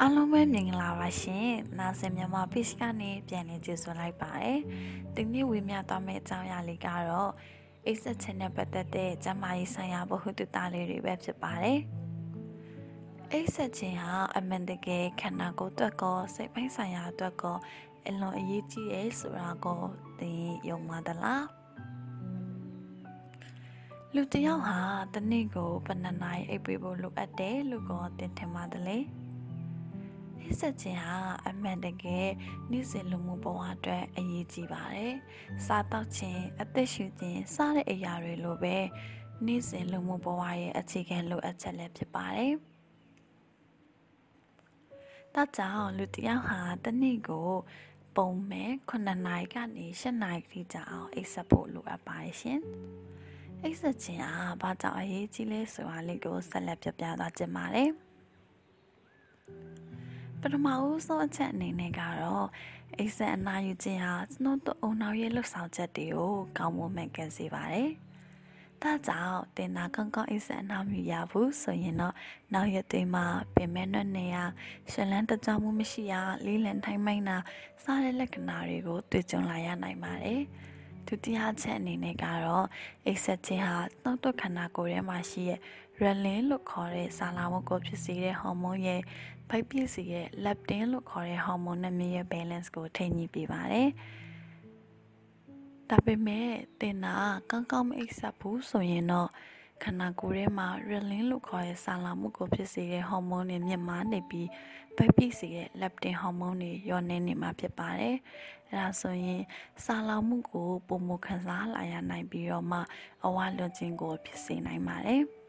အားလုံးပဲမင်္ဂလာပါရှင်။နာဆင်မြန်မာ page ကနေပြန်လည်ကြိုဆိုလိုက်ပါတယ်။ဒီနေ့ဝေမျှသွားမယ့်အကြောင်းအရာလေးကတော့အိတ်ဆက်ခြင်းနဲ့ပတ်သက်တဲ့ကျန်းမာရေးဆိုင်ရာဗဟုသုတလေးတွေပဲဖြစ်ပါတယ်။အိတ်ဆက်ခြင်းဟာအမှန်တကယ်ခန္ဓာကိုယ်အတွက်ကောစိတ်ပိုင်းဆိုင်ရာအတွက်ကောအလွန်အရေးကြီးရဲ့ဆိုတာကိုသိယုံပါသလား။လူတယောက်ဟာတနေ့ကိုဘယ်နှစ်နာရီအိပ်ပေးဖို့လိုအပ်တယ်လို့ကောသင်ထင်ပါတယ် လေ။နှိစက်ခြင်းဟာအမှန်တကယ်နေ့စဉ်လူမှုဘဝအတွက်အရေးကြီးပါတယ်။စားတောက်ခြင်းအသက်ရှူခြင်းစတဲ့အရာတွေလိုပဲနေ့စဉ်လူမှုဘဝရဲ့အခြေခံလိုအပ်ချက်လည်းဖြစ်ပါတယ်။ဒါကြောင့်လူတစ်ယောက်ဟာတနေ့ကိုပုံမဲ့9နာရီကနေ10နာရီထိကြာအောင်အိပ်စက်ဖို့လိုအပ်ပါတယ်ရှင်။အိပ်စက်ခြင်းဟာဘာကြောင့်အရေးကြီးလဲဆိုတာလေးကိုဆက်လက်ပြပြသွားကြပါမယ်။ ပထမဦးဆုံးအချက်အနေနဲ့ကတော့အိဆက်အနာယူခြင်းဟာကျွန်တော်တို့အုံနောက်ရဲ့လှုပ်ဆောင်ချက်တွေကိုကောင်းမွန်မှန်ကန်စေပါတယ်။ဒါကြောင့်တင်နာကောင်းကောင်းအိဆက်အနာမြူရဘူးဆိုရင်တော့နောက်ရက်တွေမှာပင်မဲနွက်နေရရှလန်းတကြမှုမရှိရလေးလံထိုင်းမိုင်းတာစားတဲ့လက္ခဏာတွေကိုတွေ့ကြုံလာရနိုင်ပါတယ်။ဒုတိယချက်အနေနဲ့ကတော့အိဆက်ခြင်းဟာနှုတ်တော့ခန္ဓာကိုယ်ထဲမှာရှိတဲ့ရလင်းလို့ခေါ်တဲ့ဆာလာမုတ်ကိုဖြစ်စေတဲ့ဟော်မုန်းရဲ့ ဖိုက်ပြည့်စီရဲ့ leptin လို့ခေါ်တဲ့ဟော်မုန်းနဲ့မြေရဲ့ balance ကိုထိန်းညှိပေးပါတယ်။ဒါပေမဲ့တင်နာကောင်းကောင်းမအိပ်ဆက်ဘူးဆိုရင်တော့ခန္ဓာကိုယ်ထဲမှာ relin လို့ခေါ်တဲ့ဆာလာမှုကိုဖြစ်စေတဲ့ဟော်မုန်းတွေမြင့်မားနေပြီးဖိုက်ပြည့်စီရဲ့ leptin ဟော်မုန်းတွေလျော့နေနေမှာဖြစ်ပါတယ်။အဲဒါဆိုရင်ဆာလာမှုကိုပုံမခံစားလာရနိုင်ပြီးတော့မှအဝလွန်ခြင်းကိုဖြစ်စေနိုင်ပါတယ်။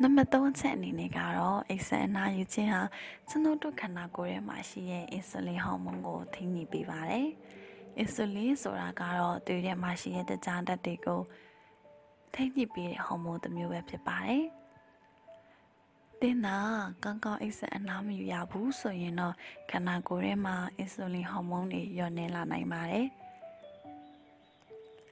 နံပါတ်3ချက်အနေနဲ့ကတော့အိဆန်အနာယူခြင်းဟာကျွန်တော်တို့ခန္ဓာကိုယ်ထဲမှာရှိတဲ့အင်ဆူလင်ဟော်မုန်းကိုထိန်းညှိပေးပါတယ်။အင်ဆူလင်ဆိုတာကတော့သွေးထဲမှာရှိတဲ့တကြားဓာတ်တွေကိုထိန်းညှိပေးတဲ့ဟော်မုန်းတစ်မျိုးပဲဖြစ်ပါတယ်။တင်နာကောင်းကောင်းအိဆန်အနာမယူရဘူးဆိုရင်တော့ခန္ဓာကိုယ်ထဲမှာအင်ဆူလင်ဟော်မုန်းတွေလျော့နေလာနိုင်ပါတယ်။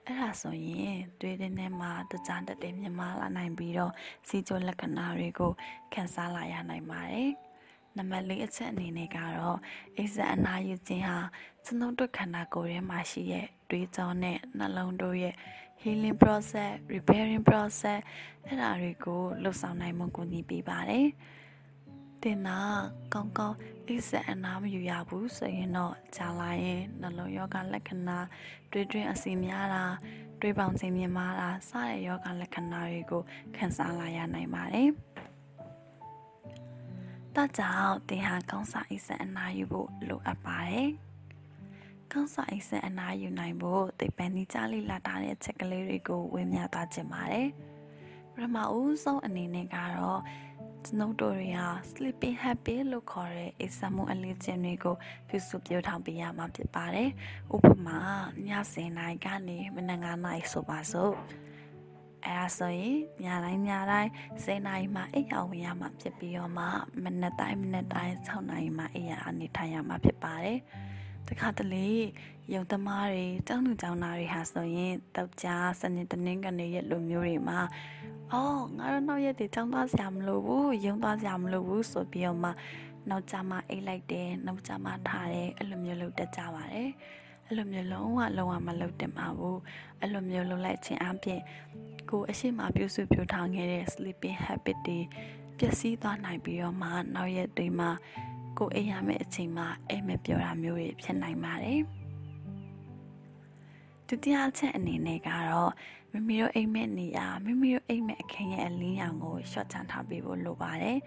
အဲ့ဒါဆိုရင်သွေးထဲမှာတကြားတက်တဲ့မြမလာနိုင်ပြီးတော့စီချိုလက္ခဏာတွေကိုခံစားလာရနိုင်ပါတယ်။နံပါတ်၄အချက်အနေနဲ့ကတော့အိဇက်အနာယူခြင်းဟာကျွန်ုပ်တို့ခန္ဓာကိုယ်ထဲမှာရှိတဲ့တွေးကြောနဲ့နှလုံးတို့ရဲ့ healing process, repairing process အဲ့ဒါတွေကိုလှုပ်ဆောင်နိုင်မှုကိုညီပေးပါတယ်။ တင်နာကောင်းကောင်းအိစက်အနာမယူရဘူးဆိုရင်တော့ကြာလာရင်နှလုံးယောဂလက္ခဏာတွေးတွင်းအစီများတာတွေးပေါင်ခြင်းမြင်မာတာစတဲ့ယောဂလက္ခဏာတွေကိုခံစားလာရနိုင်ပါတယ်။ဒါကြောင့်တင်ဟာကောင်းစာအိစက်အနာယူဖို့လိုအပ်ပါတယ်။ကောင်းစာအိစက်အနာယူနိုင်ဖို့သိပ္ပံဒီကြားလေးလာတာတဲ့ချက်ကလေးတွေကိုဝေမျှသွားခြင်းပါတယ်။ပထမဦးဆုံးအနေနဲ့ကတော့ကျွ န်ုပ်တို့တွေဟာ sleeping habit လို့ခေါ်တဲ့အိပ်စက်မှုအလေးခြင်းတွေကိုပြုစုပြောထောင်ပေးရမှာဖြစ်ပါတယ်။ဥပမာည10နာရီကနေမနက်9နာရီဆိုပါစို့။အဲဒါဆိုရင်ညတိုင်းညတိုင်း10နာရီမှအိပ်ရဝင်ရမှာဖြစ်ပြီးတော့မှမနက်တိုင်းမနက်တိုင်း6နာရီမှအိပ်ရအနေထိုင်ရမှာဖြစ်ပါတယ်။ တခါတလေရုံသမားတွေတောင်းလူတောင်းသားတွေဟာဆိုရင်တောက်ကြားစနေတနင်္ဂနွေရက်လိုမျိုးတွေမှာအော်ငါတို့နောက်ရက်တွေကျောင်းသွားစရာမလိုဘူးရုံသွားစရာမလိုဘူးဆိုပြီးတော့မှနောက်ကြမှာအိတ်လိုက်တယ်နောက်ကြမှာထားတယ်အဲ့လိုမျိုးလုပ်တတ်ကြပါတယ်အဲ့လိုမျိုးလုံးဝလုံးဝမလုပ်တင်ပါဘူးအဲ့လိုမျိုးလုပ်လိုက်ခြင်းအပြင်ကိုအရှိမပြုစုပြုထောင်ခဲ့တဲ့ sleeping habit တွေပျက်စီးသွားနိုင်ပြီးတော့မှနောက်ရက်တွေမှာ ကိုအိမ်ရမယ့်အချိန်မှာအိမ်မပြောတာမျိုးတွေဖြစ်နိုင်ပါတယ်ဒုတိယချက်အနေနဲ့ကတော့မိမိတို့အိမ်မက်နေရာမိမိတို့အိမ်မက်အခင်းရဲ့အလင်းရောင်ကိုရှော့ချထားပေးဖို့လိုပါတယ်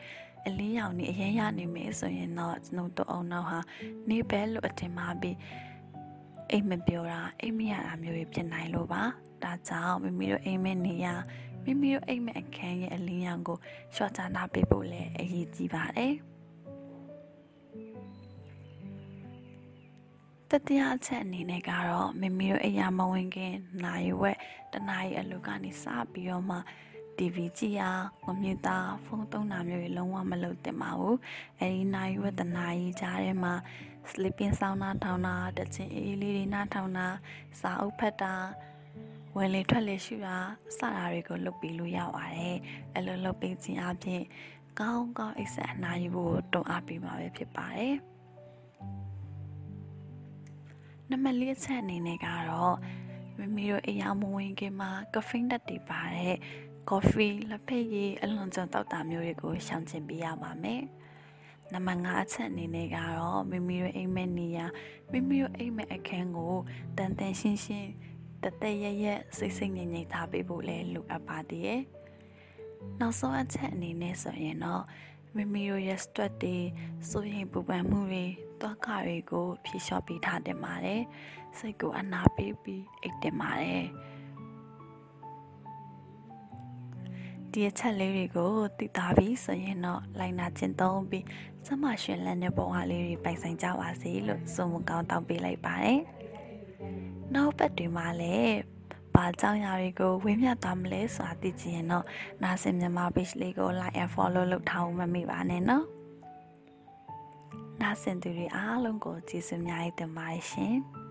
အလင်းရောင်နေအရင်ရနေမယ်ဆိုရင်တော့ကျွန်တော်တို့အောင်တော့ဟာနေပဲလို့အထင်မှားပြီးအိမ်မပြောတာအိမ်မရတာမျိုးဖြစ်နိုင်လို့ပါဒါကြောင့်မိမိတို့အိမ်မက်နေရာမိမိတို့အိမ်မက်အခန်းရဲ့အလင်းရောင်ကိုရှော့ချထားပေးဖို့လည်းအရေးကြီးပါတယ် တတိယအချက်အနေနဲ့ကတော့မိမိတို့အိယာမဝင်ခင်နိုင်ဝက်တနားရီအလုပ်ကနေစပြီးတော့မှ TV ကြည့်ရကွန်ပျူတာဖုန်းသုံးတာမျိုးတွေလုံးဝမလုပ်သင့်ပါဘူးအဲဒီနိုင်ဝက်တနားရီကြားထဲမှာ sleeping sound နာထောင်တာတချင်အေးလေးတွေနာထောင်တာစာအုပ်ဖတ်တာဝင်လေထွက်လေရှူတာစတာတွေကိုလုပ်ပြီးလို့ရပါတယ်အဲ့လိုလုပ်ပြီးခြင်းအပြင်ကောင်းကောင်းအိပ်စက်အနားယူဖို့တွန်းအားပေးမှာပဲဖြစ်ပါတယ် နံပါတ်၄အချက်အနေနဲ့ကတော့မိမိတို့အိမ်အောင်မဝင်ခင်မှာကဖိန်းတက်တည်ပါတဲ့ကော်ဖီလက်ဖက်ရည်အလွန်ကြုံတောက်တာမျိုးတွေကိုရှောင်ကျဉ်ပေးရပါမယ်နံပါတ်5အချက်အနေနဲ့ကတော့မိမိတို့အိမ်မက်နေရမိမိတို့အိမ်မက်အခန်းကိုတန်တန်ရှင်းရှင်းတသက်ရရစိတ်စိတ်ငြိမ်ငြိမ်ထားပေးဖို့လည်းလိုအပ်ပါသေးတယ်။နောက်ဆုံးအချက်အနေနဲ့ဆိုရင်တော့ မိမိတို့ရဲ့ stress တွေစိုးရိမ်ပူပန်မှုတွေတွားခတွေကိုဖြေလျှော့ပေးထားတင်ပါတယ်။စိတ်ကိုအနာပေးပြီးအိတ်တင်ပါတယ်။ဒီအချက်လေးတွေကိုသိသားပြီးဆိုရင်တော့လိုက်နာကျင့်သုံးပြီးစမရှင်လန်းတဲ့ဘဝလေးတွေပိုင်ဆိုင်ကြပါစေလို့ဆုမကောင်းတောင်းပေးလိုက်ပါတယ်။နောက်ပတ်တွေမှာလည်း ဘာကြောင့်ရာတွေကိုဝင်းမြတ်သွားမလဲဆိုတာသိချင်ရင်တော့နာစင်မြန်မာ page လေးကို like and follow လုပ်ထားအောင်မမေ့ပါနဲ့နော်။နာစင်သူတွေအားလုံးကိုကျေးဇူးများတင်ပါတယ်ရှင်။